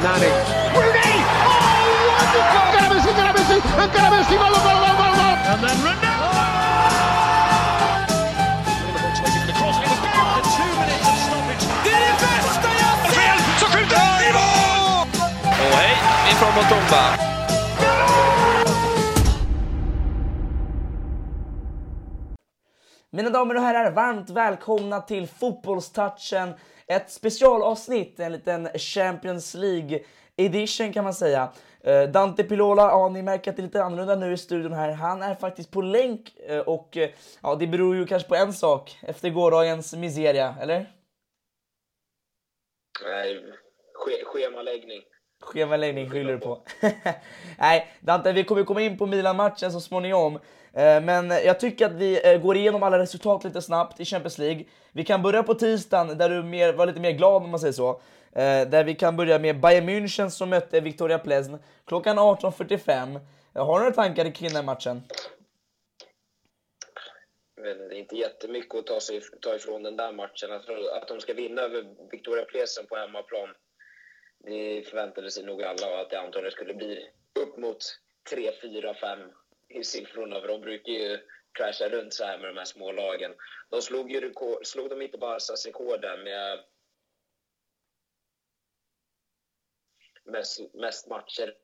Nani. Rooney! Oh, wonderful! Messi, Messi, Messi, gol, gol, gol, gol, gol! And then Ronaldo! Motumba. Mina damer och herrar, varmt välkomna till Fotbollstouchen. Ett specialavsnitt, en liten Champions League edition kan man säga. Eh, Dante Pilola, ja ni märker att det är lite annorlunda nu i studion här. Han är faktiskt på länk eh, och eh, ja, det beror ju kanske på en sak efter gårdagens miseria, eller? Nej, schemaläggning. Schemaläggning skyller du på. Nej, Dante, vi kommer komma in på Milan-matchen så småningom. Eh, men jag tycker att vi eh, går igenom alla resultat lite snabbt i Champions League. Vi kan börja på tisdagen där du mer, var lite mer glad om man säger så. Eh, där vi kan börja med Bayern München som mötte Victoria Plesn klockan 18.45. Har du några tankar kring den matchen? Men det är inte jättemycket att ta, sig, ta ifrån den där matchen. Att, att de ska vinna över Victoria Plesen på hemmaplan, det förväntade sig nog alla och att det antagligen skulle bli upp mot 3, 4, 5 i siffrorna. För de brukar ju crasha runt så här med de här små lagen. De slog ju rekord, slog de inte Barcas rekord där med mest, mest matcher,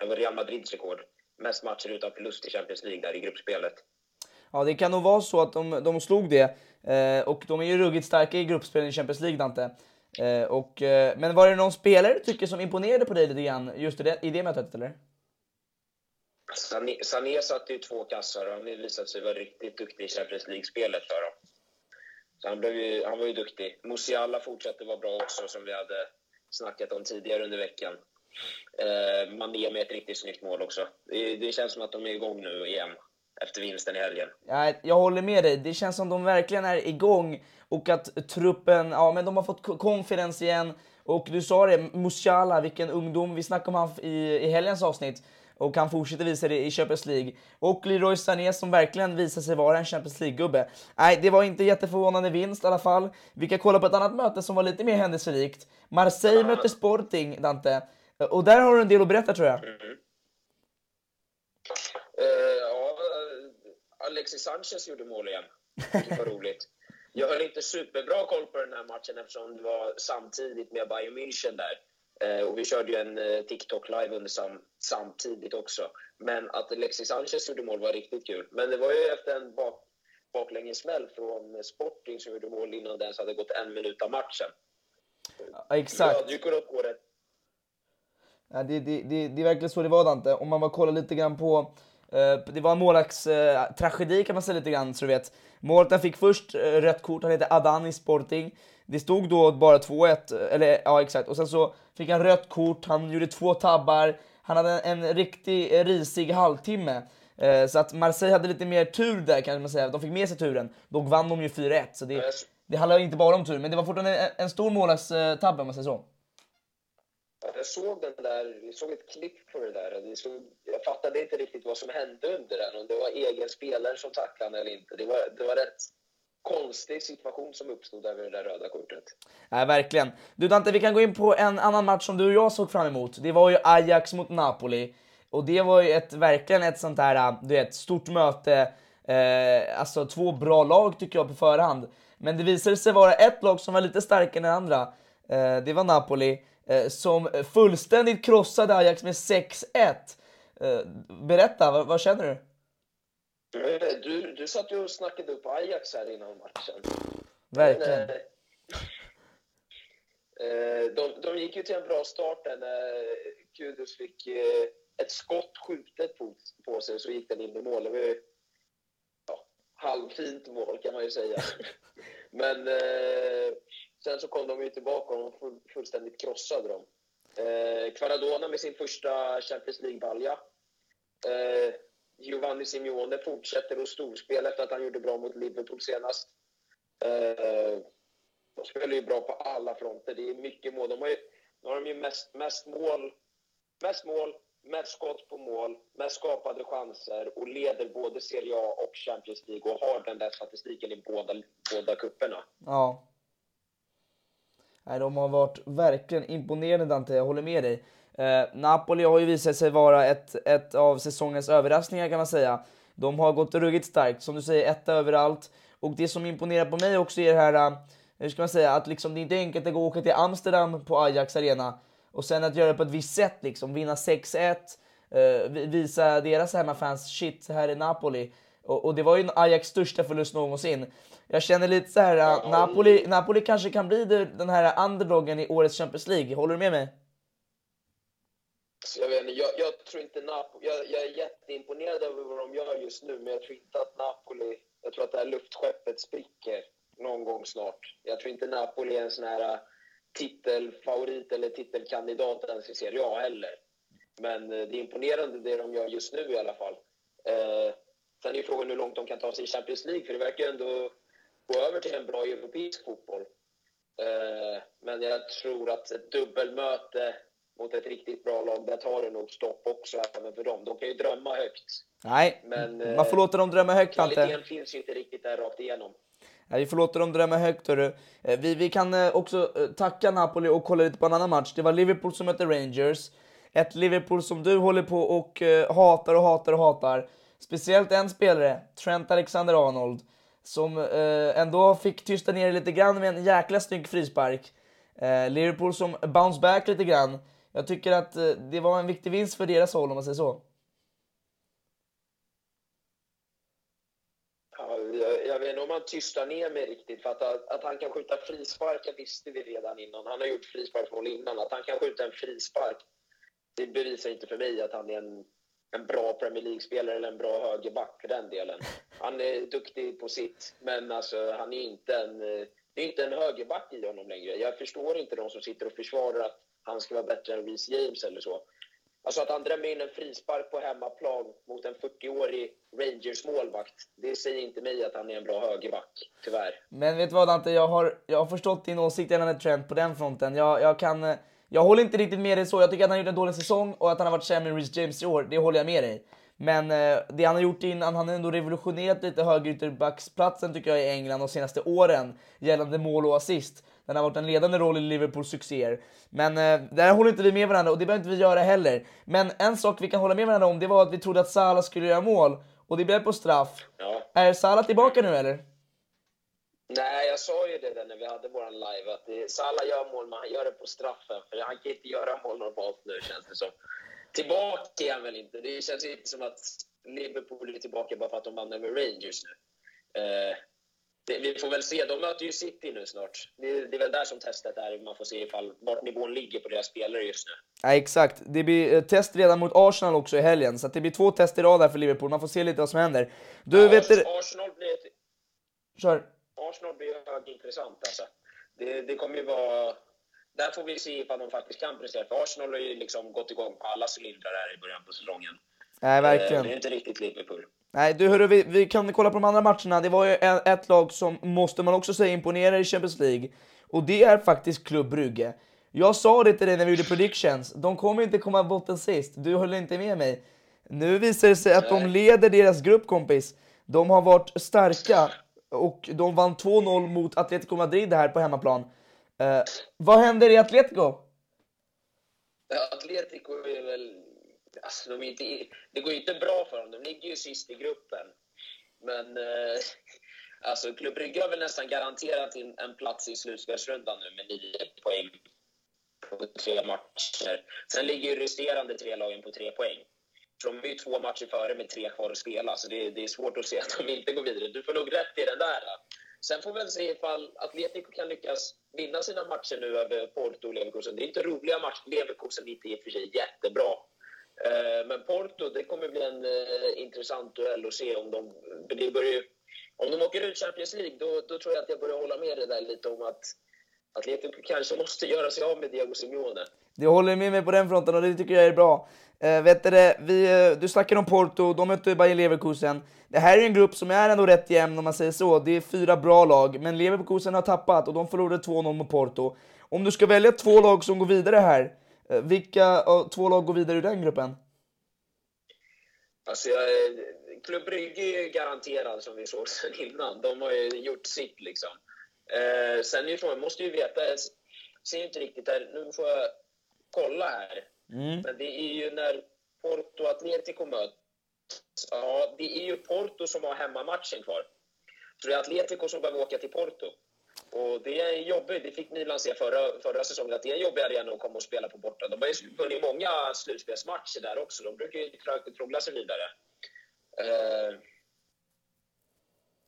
det var Real Madrids rekord, mest matcher utan förlust i Champions League där i gruppspelet. Ja, det kan nog vara så att de, de slog det. Eh, och de är ju ruggigt starka i gruppspelen i Champions League, Dante. Eh, och, eh, men var det någon spelare du tycker som imponerade på dig lite grann just i det, i det mötet, eller? Sané, Sané satte ju två kassar och han har visat sig vara riktigt duktig i Champions League-spelet för dem. Så han, blev ju, han var ju duktig. Musiala fortsatte vara bra också, som vi hade snackat om tidigare under veckan. Eh, Mané med ett riktigt snyggt mål också. Det, det känns som att de är igång nu igen, efter vinsten i helgen. Ja, jag håller med dig. Det känns som de verkligen är igång och att truppen, ja men de har fått confidence igen. Och du sa det, Musiala, vilken ungdom. Vi snackade om han i, i helgens avsnitt och han fortsätter visa det i Champions League. Och Leroy Sané som verkligen visar sig vara en Champions League-gubbe. Nej, det var inte jätteförvånande vinst i alla fall. Vi kan kolla på ett annat möte som var lite mer händelserikt. Marseille mötte Sporting, Dante. Och där har du en del att berätta tror jag. Mm. Eh, ja, Alexis Sanchez gjorde mål igen. Det var roligt. Jag höll inte superbra koll på den här matchen eftersom det var samtidigt med Bayern München där. Eh, och vi körde ju en eh, TikTok-live under sam samtidigt också. Men att Alexis Sanchez gjorde mål var riktigt kul. Men det var ju efter en bak baklängesmäll från Sporting som gjorde mål innan det ens hade gått en minut av matchen. Ja, exakt. Ja, du upp gå rätt. Ja, det, det, det, det är verkligen så det var Dante. Om man bara kollar lite grann på... Eh, det var en målvaktstragedi tragedi kan man säga lite grann så du vet. Målvakten fick först rött kort, han heter Adan i Sporting. Det stod då bara 2-1, eller ja exakt. Och sen så fick han rött kort, han gjorde två tabbar. Han hade en, en riktig eh, risig halvtimme. Eh, så att Marseille hade lite mer tur där kan man säga. De fick med sig turen. Dock vann de ju 4-1. Så det, det handlar inte bara om tur, men det var fortfarande en, en stor målvaktstabbe om man säger så. Ja, Jag såg den där, jag såg ett klipp på det där. Det såg, jag fattade inte riktigt vad som hände under den. Om det var egen spelare som tacklade eller inte. Det var, det var rätt konstig situation som uppstod över vid det där röda kortet. Nej, verkligen. Du Dante, vi kan gå in på en annan match som du och jag såg fram emot. Det var ju Ajax mot Napoli. Och det var ju ett, verkligen ett sånt här, äh, du vet, stort möte. Eh, alltså två bra lag tycker jag på förhand. Men det visade sig vara ett lag som var lite starkare än det andra. Eh, det var Napoli. Eh, som fullständigt krossade Ajax med 6-1. Eh, berätta, vad, vad känner du? Du, du satt ju och snackade upp Ajax här innan matchen. Verkligen. Men, eh, de, de gick ju till en bra start där när Kudus fick eh, ett skott skjutet på, på sig så gick den in i mål. Det var ju ja, halvfint mål kan man ju säga. Men eh, sen så kom de ju tillbaka och de full, fullständigt krossade dem. Eh, Kvaradona med sin första Champions League-balja. Eh, Giovanni Simeone fortsätter att storspela efter att han gjorde bra mot Liverpool senast. Eh, de spelar ju bra på alla fronter. Det är mycket mål. De har ju, nu har de ju mest, mest mål, mest mål, mest skott på mål, mest skapade chanser och leder både Serie A och Champions League och har den där statistiken i båda, båda kupperna. Ja. Nej, de har varit verkligen imponerande Dante, jag håller med dig. Eh, Napoli har ju visat sig vara ett, ett av säsongens överraskningar kan man säga. De har gått ruggigt starkt, som du säger, etta överallt. Och det som imponerar på mig också är det här, eh, hur ska man säga, att liksom det är inte enkelt att gå och åka till Amsterdam på Ajax Arena och sen att göra det på ett visst sätt liksom, vinna 6-1, eh, visa deras hemmafans shit, här är Napoli. Och, och, det var ju Ajax största förlust någonsin. Jag känner lite så här, ja, Napoli, Napoli kanske kan bli den här underdogen i årets Champions League. Håller du med mig? Jag, vet jag, jag tror inte Napoli... Jag, jag, är jätteimponerad över vad de gör just nu, men jag tror inte att Napoli... Jag tror att det här luftskeppet spricker någon gång snart. Jag tror inte Napoli är en sån här äh, titelfavorit eller titelkandidat ens i Serie A heller. Men äh, det är imponerande det de gör just nu i alla fall. Eh, sen är frågan hur långt de kan ta sig i Champions League, för det verkar ju ändå gå över till en bra europeisk fotboll. Eh, men jag tror att ett dubbelmöte mot ett riktigt bra lag, där tar det nog stopp också även för dem. De kan ju drömma högt. Nej, men, man får låta dem drömma högt. Kvaliteten finns ju inte riktigt där rakt igenom. Vi får låta dem drömma högt. Hörru. Eh, vi, vi kan eh, också tacka Napoli och kolla lite på en annan match. Det var Liverpool som mötte Rangers. Ett Liverpool som du håller på och hatar och hatar och hatar. Speciellt en spelare, Trent Alexander-Arnold som eh, ändå fick tysta ner lite grann med en jäkla snygg frispark. Eh, Liverpool som bounce back lite grann. Jag tycker att eh, det var en viktig vinst för deras håll om man säger så. Ja, jag, jag vet inte om han tystar ner mig riktigt. För att, att han kan skjuta frisparkar visste vi redan innan. Han har gjort frisparksmål innan. Att han kan skjuta en frispark, det bevisar inte för mig att han är en en bra Premier League-spelare eller en bra högerback för den delen. Han är duktig på sitt, men alltså, han är inte en, eh, det är inte en högerback i honom längre. Jag förstår inte de som sitter och försvarar att han ska vara bättre än Reece James eller så. Alltså att han drämmer in en frispark på hemmaplan mot en 40-årig Rangers-målvakt, det säger inte mig att han är en bra högerback, tyvärr. Men vet du vad Dante, jag har, jag har förstått din åsikt gällande Trent på den fronten. Jag, jag kan jag håller inte riktigt med dig så. Jag tycker att han har gjort en dålig säsong och att han har varit sämre än Reece James i år, det håller jag med dig. Men eh, det han har gjort innan, han har ändå revolutionerat lite högerytterbacksplatsen tycker jag i England de senaste åren gällande mål och assist. Den har varit en ledande roll i Liverpools succéer. Men eh, där håller inte vi med varandra och det behöver inte vi göra heller. Men en sak vi kan hålla med varandra om, det var att vi trodde att Salah skulle göra mål och det blev på straff. Ja. Är Salah tillbaka nu eller? Nej, jag sa ju det när vi hade vår live, att det, Salah gör mål, men han gör det på straffen. För han kan inte göra mål normalt nu, känns det som. Tillbaka är han väl inte. Det känns inte som att Liverpool är tillbaka bara för att de vann med Rangers nu. Eh, det, vi får väl se. De möter ju City nu snart. Det, det, är väl där som testet är. Man får se ifall, vart nivån ligger på deras spelare just nu. Ja, exakt. Det blir eh, test redan mot Arsenal också i helgen, så det blir två test i rad här för Liverpool. Man får se lite vad som händer. Du, ja, vet Arsenal blir... Ett... Kör. Arsenal blir högintressant alltså. Det, det kommer ju vara... Där får vi se ifall de faktiskt kan prestera. För Arsenal har ju liksom gått igång på alla cylindrar här i början på säsongen. Nej, verkligen. Det är inte riktigt Liverpool. Nej, du hörru, vi, vi kan kolla på de andra matcherna. Det var ju ett lag som, måste man också säga, imponerar i Champions League. Och det är faktiskt Club Brugge. Jag sa det till dig när vi gjorde predictions. De kommer inte komma botten sist. Du höll inte med mig. Nu visar det sig att Nej. de leder deras grupp, kompis. De har varit starka och de vann 2-0 mot Atletico Madrid här på hemmaplan. Eh, vad händer i Atletico? Atletico är väl... Alltså, de är inte, det går ju inte bra för dem. De ligger ju sist i gruppen. Men eh, alltså, Klubb Brygge har väl nästan garanterat in en plats i slutspelsrundan nu med nio poäng på tre matcher. Sen ligger ju resterande tre lagen på tre poäng. De är ju två matcher före med tre kvar att spela, så det, det, är svårt att se att de inte går vidare. Du får nog rätt i den där. Sen får vi väl se ifall Atletico kan lyckas vinna sina matcher nu över Porto och Leverkusen. Det är inte roliga matcher. Leverkusen är inte i och för sig jättebra. Eh, men Porto, det kommer bli en eh, intressant duell att se om de... Det börjar, om de åker ut Champions League, då, då tror jag att jag börjar hålla med dig där lite om att Atletico kanske måste göra sig av med Diego Simeone. Du håller med mig på den fronten och det tycker jag är bra. Uh, vet du, det, vi, uh, du snackar om Porto, de mötte Bayer Leverkusen. Det här är en grupp som är ändå rätt jämn om man säger så. Det är fyra bra lag, men Leverkusen har tappat och de förlorade 2-0 mot Porto. Om du ska välja två lag som går vidare här, vilka två lag går vidare ur den gruppen? Alltså, jag, Klubb Brygge är ju garanterad som vi såg sen innan. De har ju gjort sitt liksom. Eh, sen är ju frågan, måste ju veta ser ju inte riktigt här. Nu får jag kolla här. Mm. Men det är ju när Porto och Atletico möts. Ja, det är ju Porto som har hemmamatchen kvar. Så det är Atletico som behöver åka till Porto. Och det är jobbigt. Det fick Milan se förra, förra säsongen, att det är en jobbig arena att komma och spela på borta. De har ju vunnit många slutspelsmatcher där också. De brukar ju troggla sig vidare. Eh,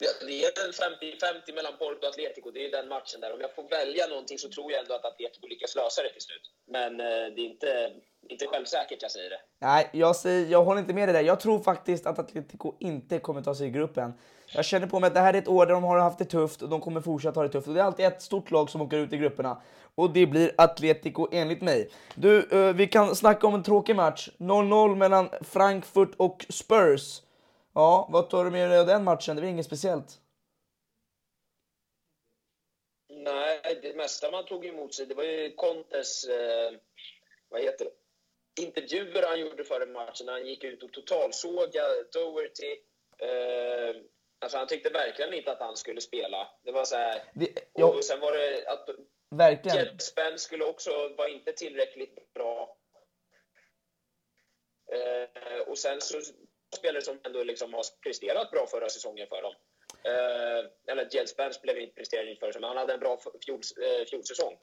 det är en 50-50 mellan Porto och Atletico. Det är den matchen där. Om jag får välja någonting så tror jag ändå att Atletico lyckas lösa det till slut. Men eh, det är inte, inte självsäkert jag säger det. Nej, jag, säger, jag håller inte med dig där. Jag tror faktiskt att Atletico inte kommer ta sig i gruppen. Jag känner på mig att det här är ett år där de har haft det tufft och de kommer fortsätta ha det tufft. Och det är alltid ett stort lag som åker ut i grupperna. Och det blir Atletico enligt mig. Du, eh, vi kan snacka om en tråkig match. 0-0 mellan Frankfurt och Spurs. Ja, vad tar du med dig av den matchen? Det var inget speciellt. Nej, det mesta man tog emot sig, det var ju Contes, eh, vad heter det, intervjuer han gjorde före matchen. Han gick ut och totalsågade Doherty. Eh, alltså han tyckte verkligen inte att han skulle spela. Det var så här. Det, ja, och sen var det att verkligen. Jet Spence skulle också vara inte tillräckligt bra. Eh, och sen så spelare som ändå liksom har presterat bra förra säsongen för dem. Eh, eller Spence blev inte presterad inte förra men han hade en bra fjol, eh, fjolsäsong.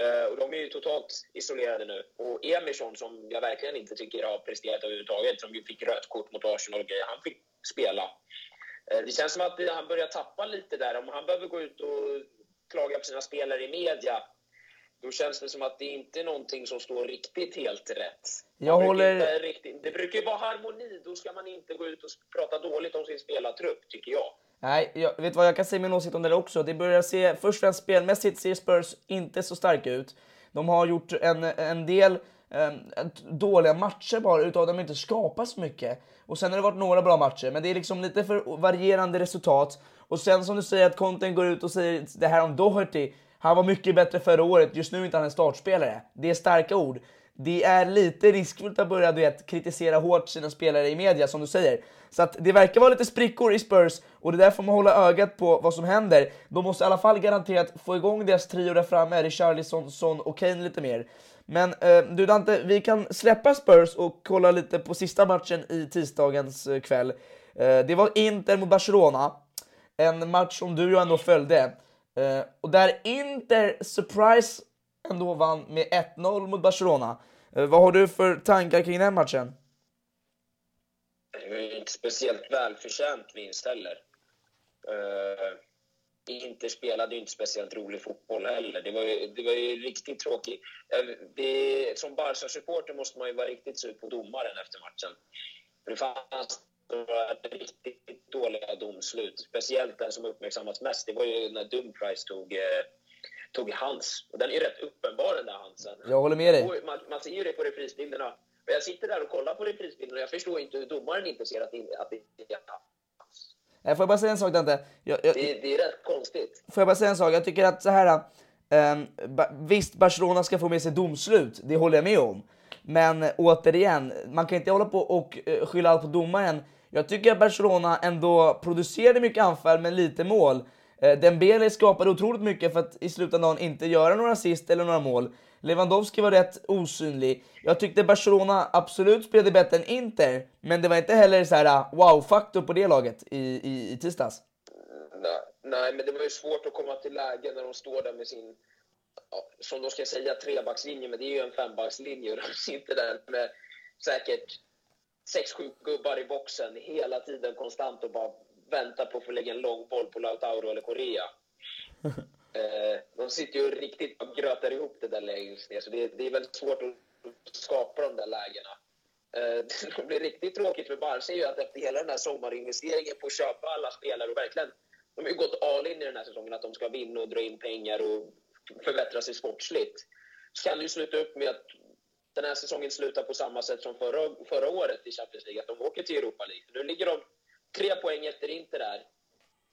Eh, och de är ju totalt isolerade nu. Och Emerson, som jag verkligen inte tycker har presterat överhuvudtaget, som ju fick rött kort mot Arsenal och grejer, han fick spela. Eh, det känns som att han börjar tappa lite där. Om han behöver gå ut och klaga på sina spelare i media, då känns det som att det inte är någonting som står riktigt helt rätt. Jag håller... Riktigt, det brukar ju vara harmoni, då ska man inte gå ut och prata dåligt om sin spelartrupp, tycker jag. Nej, jag vet vad jag kan säga min åsikt om det också. Det börjar se, först och främst spelmässigt ser Spurs inte så starka ut. De har gjort en, en del Ehm, dåliga matcher bara, utav de inte skapar så mycket. Och sen har det varit några bra matcher, men det är liksom lite för varierande resultat. Och sen som du säger att Conten går ut och säger det här om Doherty, han var mycket bättre förra året, just nu är inte han en startspelare. Det är starka ord. Det är lite riskfullt att börja du vet, kritisera hårt sina spelare i media, som du säger. Så att det verkar vara lite sprickor i Spurs och det är därför man hålla ögat på vad som händer. De måste i alla fall garanterat få igång deras trio där framme, Richarlison, Son och Kane lite mer. Men eh, du Dante, vi kan släppa Spurs och kolla lite på sista matchen i tisdagens eh, kväll. Eh, det var Inter mot Barcelona, en match som du ju ändå följde. Eh, och där Inter, surprise, ändå vann med 1-0 mot Barcelona. Eh, vad har du för tankar kring den matchen? Det var inte speciellt välförtjänt vinst heller. Uh, Inter spelade ju inte speciellt rolig fotboll heller. Det var ju, det var ju riktigt tråkigt. Det, som Barca-supporter måste man ju vara riktigt sur på domaren efter matchen. För det fanns riktigt dåliga domslut. Speciellt den som uppmärksammats mest, det var ju när Dumfries tog, eh, tog hans. Och den är rätt uppenbar den där hansen. Jag håller med dig. Man, man ser ju det på reprisbilderna. Jag sitter där och kollar på reprisbilderna och jag förstår inte hur domaren inte ser att det, att det är hans. Jag får bara säga en sak Dante. Jag, jag, det, det, är rätt konstigt. Får jag bara säga en sak? Jag tycker att så här. Um, visst, Barcelona ska få med sig domslut, det håller jag med om. Men återigen, man kan inte hålla på och uh, skylla allt på domaren. Jag tycker att Barcelona ändå producerade mycket anfall, men lite mål. Uh, Dembele skapade otroligt mycket för att i slutändan inte göra några assist eller några mål. Lewandowski var rätt osynlig. Jag tyckte Barcelona absolut spelade bättre än Inter, men det var inte heller så här uh, wow-faktor på det laget i, i, i tisdags. Nej, nej, men det var ju svårt att komma till läge när de står där med sin, ja, som de ska säga, trebackslinje, men det är ju en fembackslinje och de sitter där med säkert sex, sju gubbar i boxen hela tiden konstant och bara väntar på att få lägga en lång boll på Lautaro eller Korea. Eh, de sitter ju riktigt och grötar ihop det där längst ner, så det, det är väldigt svårt att skapa de där lägena. Eh, det som blir riktigt tråkigt för Barca är ju att efter hela den här sommarinvesteringen på att köpa alla spelare och verkligen, de har ju gått all in i den här säsongen att de ska vinna och dra in pengar och förbättra sig sportsligt. Så kan det ju sluta upp med att den här säsongen slutar på samma sätt som förra, förra året i Champions League, att de åker till Europa League. Nu ligger de tre poäng efter Inter där.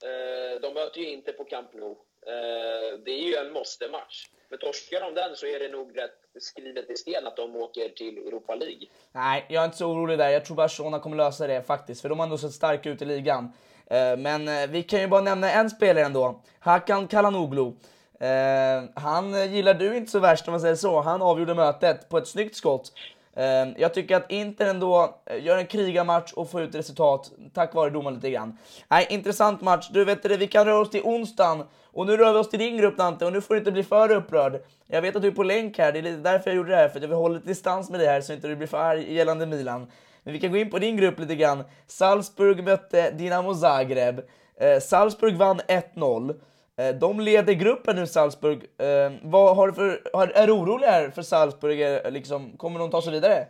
Eh, de möter ju inte på Camp Nou. Eh, det är ju en måste-match. För torskar de den så är det nog rätt skrivet i sten att de åker till Europa League. Nej, jag är inte så orolig där. Jag tror Barcelona kommer lösa det faktiskt, för de har ändå sett starka ut i ligan. Eh, men eh, vi kan ju bara nämna en spelare ändå. Hakan Kalanoglu. Eh, han gillar du inte så värst om man säger så. Han avgjorde mötet på ett snyggt skott. Ehm, jag tycker att Inter ändå eh, gör en krigarmatch och får ut resultat tack vare domaren lite grann. Nej, intressant match. Du vet det, vi kan röra oss till onsdagen och nu rör vi oss till din grupp Dante och nu får du inte bli för upprörd. Jag vet att du är på länk här, det är lite därför jag gjorde det här, för att jag vill hålla lite distans med dig här så inte du blir för arg gällande Milan. Men vi kan gå in på din grupp lite grann. Salzburg mötte Dinamo Zagreb. Eh, Salzburg vann 1-0. Eh, de leder gruppen nu, Salzburg. Eh, vad har du för, är du orolig här för Salzburg? Liksom, kommer de ta sig vidare?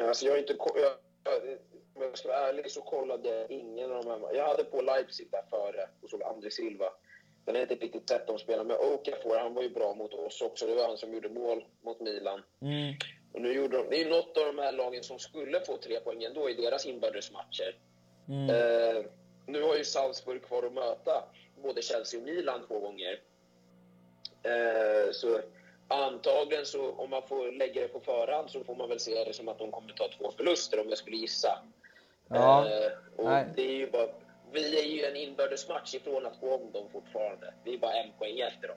Alltså jag, har inte, jag, om jag ska vara ärlig så kollade jag ingen av de här. Jag hade på Leipzig där före och såg André Silva. Den är inte riktigt sett de spelarna, men Okafor han var ju bra mot oss också. Det var han som gjorde mål mot Milan. Mm. Och nu gjorde de, det är ju något av de här lagen som skulle få tre poäng ändå i deras inbördesmatcher. Mm. Eh, nu har ju Salzburg kvar att möta både Chelsea och Milan två gånger. Eh, så antagligen så, om man får lägga det på förhand, så får man väl se det som att de kommer ta två förluster om jag skulle gissa. Ja. Eh, och Nej. det är ju bara, vi är ju en inbördesmatch ifrån att gå om dem fortfarande. Vi är bara en poäng efter dem.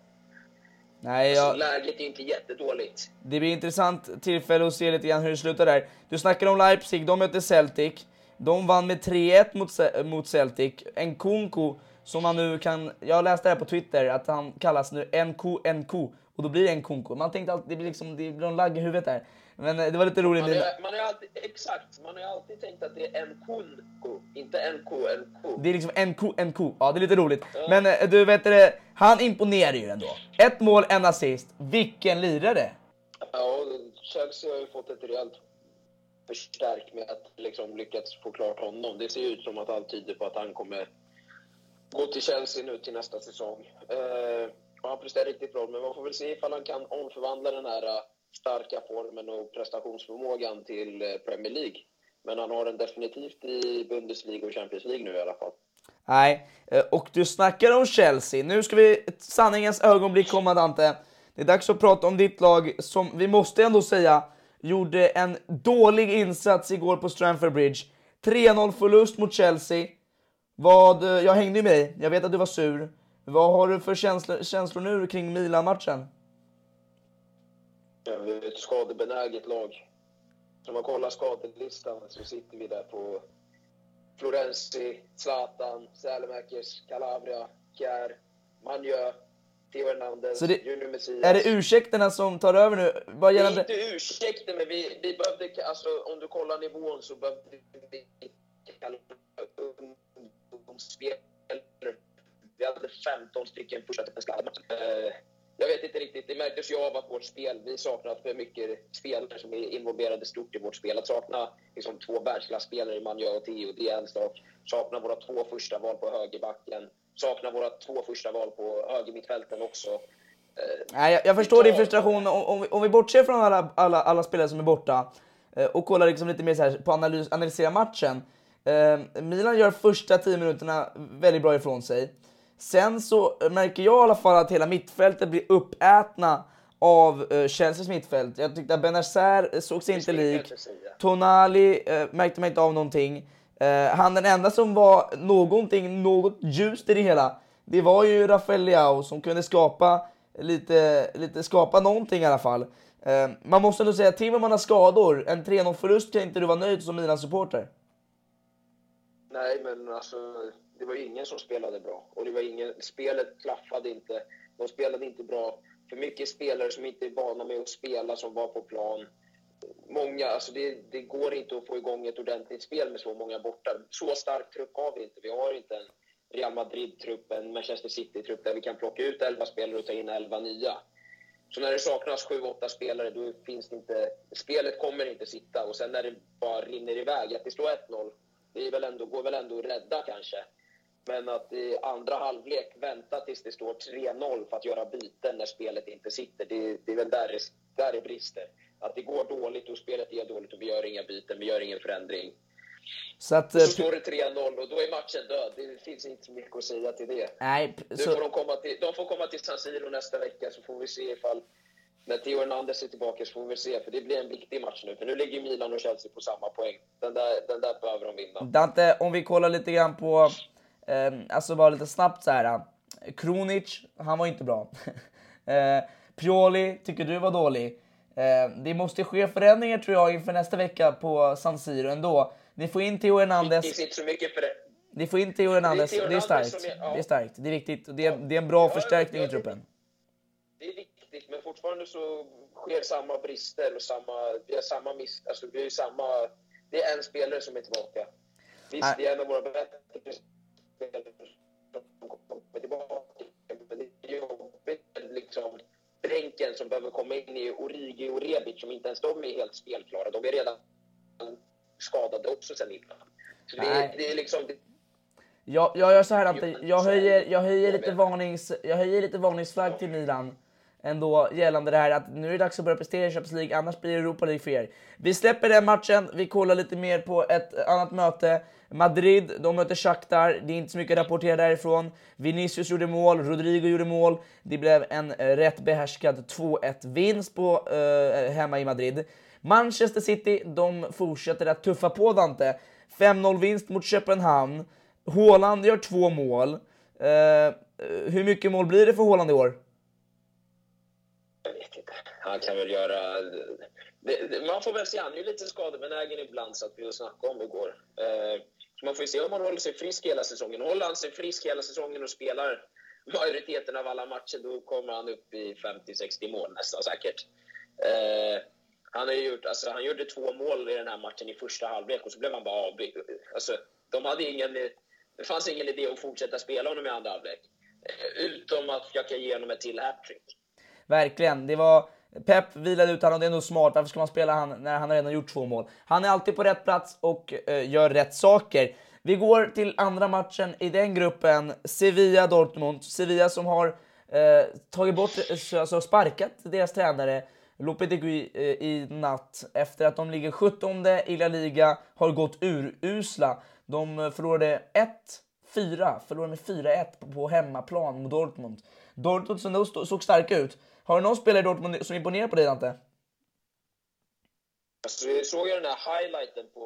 Nej, Så jag, läget är inte jättedåligt. det blir intressant tillfälle att se lite grann hur det slutar där. Du snackar om Leipzig, de mötte Celtic. De vann med 3-1 mot, mot Celtic. En Kunku som man nu kan, jag läste det här på Twitter, att han kallas nu NK NK och då blir det en Kunku. Man tänkte alltid, det blir liksom, det blir en lagg i huvudet där. Men eh, det var lite roligt. Man har, man alltid, exakt, man har alltid tänkt att det är en kunko, inte ko. Det är liksom ko. Ja, det är lite roligt. Men eh, du vet det, han imponerar ju ändå. Ett mål, en assist. Vilken lirare! Ja, Chelsea har ju fått ett rejält förstärkt med att liksom lyckats få klart honom. Det ser ju ut som att allt tyder på att han kommer gå till Chelsea nu till nästa säsong. Eh, och han presterar riktigt bra, men man får väl se ifall han kan omförvandla den här eh, starka formen och prestationsförmågan till eh, Premier League. Men han har den definitivt i Bundesliga och Champions League nu i alla fall. Nej, eh, och du snackar om Chelsea. Nu ska vi sanningens ögonblick komma Dante. Det är dags att prata om ditt lag som vi måste ändå säga gjorde en dålig insats igår på Stranford Bridge. 3-0 förlust mot Chelsea. Vad, eh, jag hängde ju med dig, jag vet att du var sur. Vad har du för känslor, känslor nu kring Milan-matchen? Ja, vi är ett skadebenäget lag. Om man kollar skadelistan så sitter vi där på Florenzi, Zlatan, Sälemäkers, Calabria, Kjär, Manjö, Theo Hernandez, Så det- Junior Messias. Är det ursäkterna som tar över nu? Vad Det är gällande... inte ursäkter, men vi, vi behövde, alltså om du kollar nivån så behövde vi ungdomsspelare. Vi hade 15 stycken första. Eh, Jag vet inte riktigt, det märktes ju av att vårt spel, vi saknar för mycket spelare som är involverade stort i vårt spel. Att sakna liksom, två världsklasspelare i Manjö och Theo, det är en sak. Sakna våra två första val på högerbacken. Sakna våra två första val på högermittfälten också. Eh, Nej, jag, jag förstår din frustration. Om, om, vi, om vi bortser från alla, alla, alla spelare som är borta eh, och kollar liksom lite mer så här på analys, analysera matchen. Eh, Milan gör första 10 minuterna väldigt bra ifrån sig. Sen så märker jag i alla fall att hela mittfältet blir uppätna av eh, Chelseas mittfält. Jag tyckte att Benazer såg sig inte lik. Tonali eh, märkte man inte av någonting. Eh, han den enda som var någonting, något ljust i det hela, det var ju Rafael Leao som kunde skapa lite, lite skapa någonting i alla fall. Eh, man måste ändå säga att till om man har skador, en 3-0 förlust kan inte du vara nöjd som Milan-supporter. Nej, men alltså, det var ingen som spelade bra. Och det var ingen, spelet klaffade inte. De spelade inte bra. För mycket spelare som inte är vana med att spela som var på plan. Många, alltså det, det går inte att få igång ett ordentligt spel med så många borta. Så stark trupp har vi inte. Vi har inte en Real Madrid-trupp, en Manchester City-trupp där vi kan plocka ut 11 spelare och ta in 11 nya. Så när det saknas 7-8 spelare, då finns det inte... Spelet kommer inte sitta. Och sen när det bara rinner iväg, att det står 1-0, det är väl ändå, går väl ändå att rädda kanske. Men att i andra halvlek vänta tills det står 3-0 för att göra byten när spelet inte sitter, det, det är väl där det, där det brister. Att det går dåligt och spelet är dåligt och vi gör inga byten, vi gör ingen förändring. Så att... Så Eh, står det 3-0 och då är matchen död. Det finns inte så mycket att säga till det. nej, så, får de, komma till, de får komma till San Siro nästa vecka så får vi se ifall när Theo Hernandez är tillbaka så får vi se. För det blir en viktig match nu. För nu ligger Milan och Chelsea på samma poäng. Den där, den där behöver de vinna. Dante, om vi kollar lite grann på, eh, alltså bara lite snabbt så här. Kronic, han var inte bra. eh, Pioli tycker du var dålig. Eh, det måste ske förändringar tror jag inför nästa vecka på San Siro ändå. Ni får in Theo Hernandez. Det inte så mycket för det. Ni får in Theo Hernandez. Det är starkt. som är- ja. Det är starkt. Det är viktigt. Och det är, det är en bra Ja, förstärkning i det- truppen. Det är viktigt, men fortfarande så sker samma brister och samma, vi har samma miss, alltså det är samma, det är en spelare som är tillbaka. Visst, Nej. det är en av våra bättre spelare som kommer tillbaka, behöver komma in i Origi och Rebic som inte ens de är helt spelklara. De är redan skadade också sen innan. Så det, det är liksom, Jag, jag gör så här Ante, jag höjer, jag höjer lite varnings, jag höjer lite varningsflagg till Milan ändå gällande det här att nu är det dags att börja prestera i Champions League, annars blir det Europa League för er. Vi släpper den matchen, vi kollar lite mer på ett annat möte. Madrid, de möter Shakhtar, det är inte så mycket att rapportera därifrån. Vinicius gjorde mål, Rodrigo gjorde mål. Det blev en rätt behärskad 2-1 vinst på, eh, hemma i Madrid. Manchester City, de fortsätter att tuffa på Dante. 5-0 vinst mot Köpenhamn. Haaland gör två mål. Eh, hur mycket mål blir det för Haaland i år? Jag vet inte. Han kan väl göra... Det, det, man får väl se. Han är ju lite skadebenägen ibland, så att vi snackade om igår. Eh, man får ju se om han håller sig frisk hela säsongen. Håller han sig frisk hela säsongen och spelar majoriteten av alla matcher, då kommer han upp i 50-60 mål nästan säkert. Eh, han, har gjort, alltså, han gjorde två mål i den här matchen i första halvlek och så blev han bara avbytt. Alltså, de hade ingen, det fanns ingen idé att fortsätta spela honom i andra halvlek. Eh, utom att jag kan ge honom ett till hattrick verkligen. Det var... Pep vilade ut honom, det är nog smart. Varför ska man spela han när han redan gjort två mål? Han är alltid på rätt plats och eh, gör rätt saker. Vi går till andra matchen i den gruppen, Sevilla-Dortmund. Sevilla som har eh, tagit bort, eh, alltså sparkat deras tränare Lopetegui eh, i natt efter att de ligger 17 i La Liga, har gått urusla. De eh, förlorade 1 4, förlorade med 4-1 på hemmaplan mot Dortmund. Dortmund som såg starka ut. Har du någon spelare i Dortmund som imponerar på dig, Dante? Alltså, vi såg ju den där highlighten på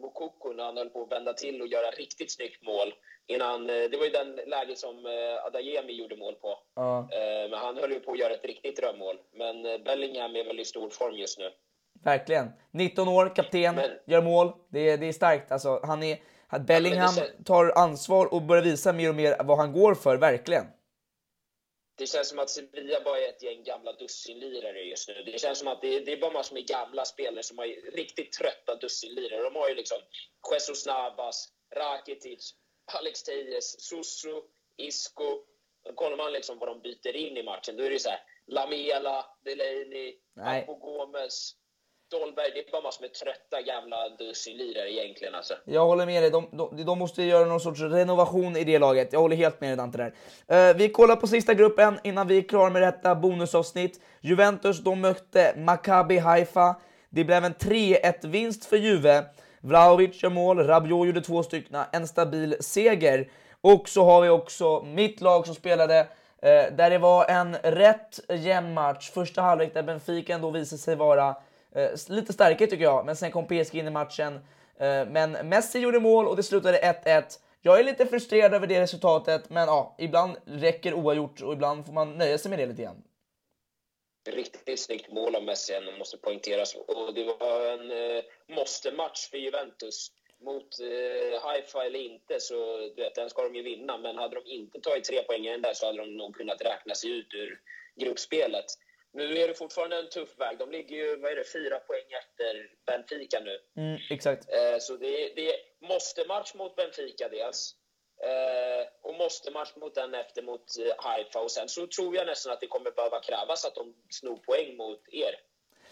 Mokoko när han höll på att vända till och göra riktigt snyggt mål. Innan, eh, det var ju den läget som eh, Adayemi gjorde mål på. Ja. Eh, men han höll ju på att göra ett riktigt drömmål. Men Bellingham är väl i stor form just nu. Verkligen. 19 år, kapten, Men... gör mål. Det, det är starkt. Alltså, han är att Bellingham men det tar ansvar och börjar visa mer och mer vad han går för, verkligen. Det känns som att Sevilla bara är ett gäng gamla dussinlirare just nu. Det känns som att det är, det är bara massor med gamla spelare som har riktigt trötta dussinlirare. De har ju liksom Jesus Navas, Rakitic, Alex Tejes, Susu, Isco. Då kollar man liksom vad de byter in i matchen. Då är det så här Lamela, Delaney. Apo Gomes, Dolberg. Det är bara massor med trötta gamla dussinlirare egentligen alltså. Jag håller med dig. De, de, de måste göra någon sorts renovation i det laget. Jag håller helt med dig Dante där. Eh, vi kollar på sista gruppen innan vi är klara med detta bonusavsnitt. Juventus, de mötte Maccabi Haifa. Det blev en 3-1 vinst för Juve. Vlahovic gör mål, Rabiot gjorde två stycken, en stabil seger. Och så har vi också mitt lag som spelade eh, där det var en rätt jämn match. Första halvlek där Benfica ändå visade sig vara Eh, lite starkare tycker jag, men sen kom PSG in i matchen. Eh, men Messi gjorde mål och det slutade 1-1. Jag är lite frustrerad över det resultatet, men ja, ibland räcker oavgjort och ibland får man nöja sig med det lite grann. Riktigt snyggt mål av Messi ändå, måste poängteras. Och det var en eh, måste-match för Juventus. Mot eh, Haifa eller inte, så du vet, den ska de ju vinna. Men hade de inte tagit tre poäng i den där så hade de nog kunnat räkna sig ut ur gruppspelet. Nu är det fortfarande en tuff väg. De ligger ju, vad är det, fyra poäng efter Benfica nu. Mm, exakt. Eh, så det, det är måste-match mot Benfica dels. Eh, och måste-match mot den efter mot eh, Haifa. Och sen så tror jag nästan att det kommer behöva krävas att de snor poäng mot er.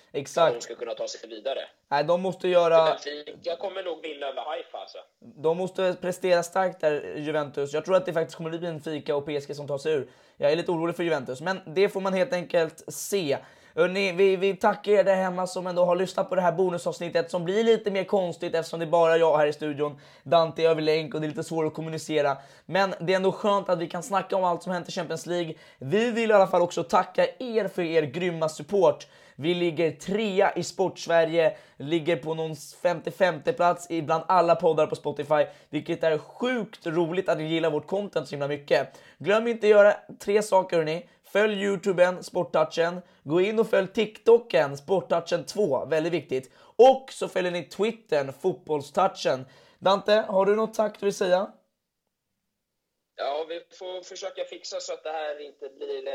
För att de Exakt. ska kunna ta sig vidare. Nej, de måste göra... Benfica kommer nog vinna över Haifa alltså. De måste prestera starkt där, Juventus. Jag tror att det faktiskt kommer bli Benfica och PSG som tar sig ur. Jag är lite orolig för Juventus, men det får man helt enkelt se. Ni, vi, vi tackar er där hemma som ändå har lyssnat på det här bonusavsnittet som blir lite mer konstigt eftersom det är bara jag här i studion. Dante är över länk och det är lite svårt att kommunicera. Men det är ändå skönt att vi kan snacka om allt som hänt i Champions League. Vi vill i alla fall också tacka er för er grymma support. Vi ligger trea i Sportsverige, ligger på någon 55 plats bland alla poddar på Spotify, vilket är sjukt roligt att ni gillar vårt content så himla mycket. Glöm inte att göra tre saker hörni. Följ Youtuben, Sporttouchen. Gå in och följ TikToken, Sporttouchen 2, väldigt viktigt. Och så följer ni Twittern, Fotbollstouchen. Dante, har du något tack du vill säga? Ja, vi får försöka fixa så att det här inte blir eh,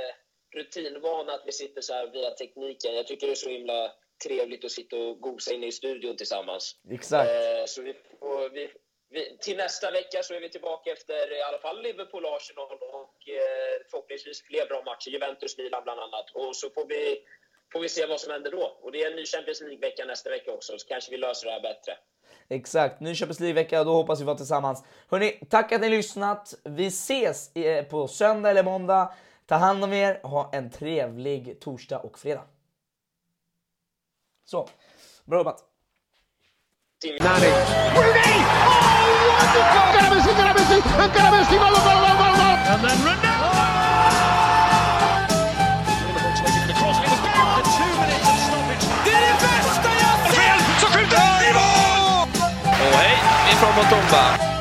rutinvana att vi sitter så här via tekniken. Jag tycker det är så himla trevligt att sitta och gosa inne i studion tillsammans. Exakt. Eh, så vi får, vi, vi, till nästa vecka så är vi tillbaka efter i alla fall Liverpool, Arsenal och eh, förhoppningsvis fler bra matcher. Juventus, Milan bland annat. Och så får vi, får vi se vad som händer då. Och det är en ny Champions League-vecka nästa vecka också, så kanske vi löser det här bättre. Exakt, ny Champions League-vecka, då hoppas vi vara tillsammans. Hörni, tack att ni lyssnat. Vi ses eh, på söndag eller måndag. Ta hand om er, ha en trevlig torsdag och fredag. Så, bra jobbat! Rooney! Oh! Encara Messi, encara Messi, encara Messi, gol, gol, gol, gol, gol! And then Ronaldo! Det är det bästa jag sett! Så skjuter han i mål! Och hej, ifrån Motumba.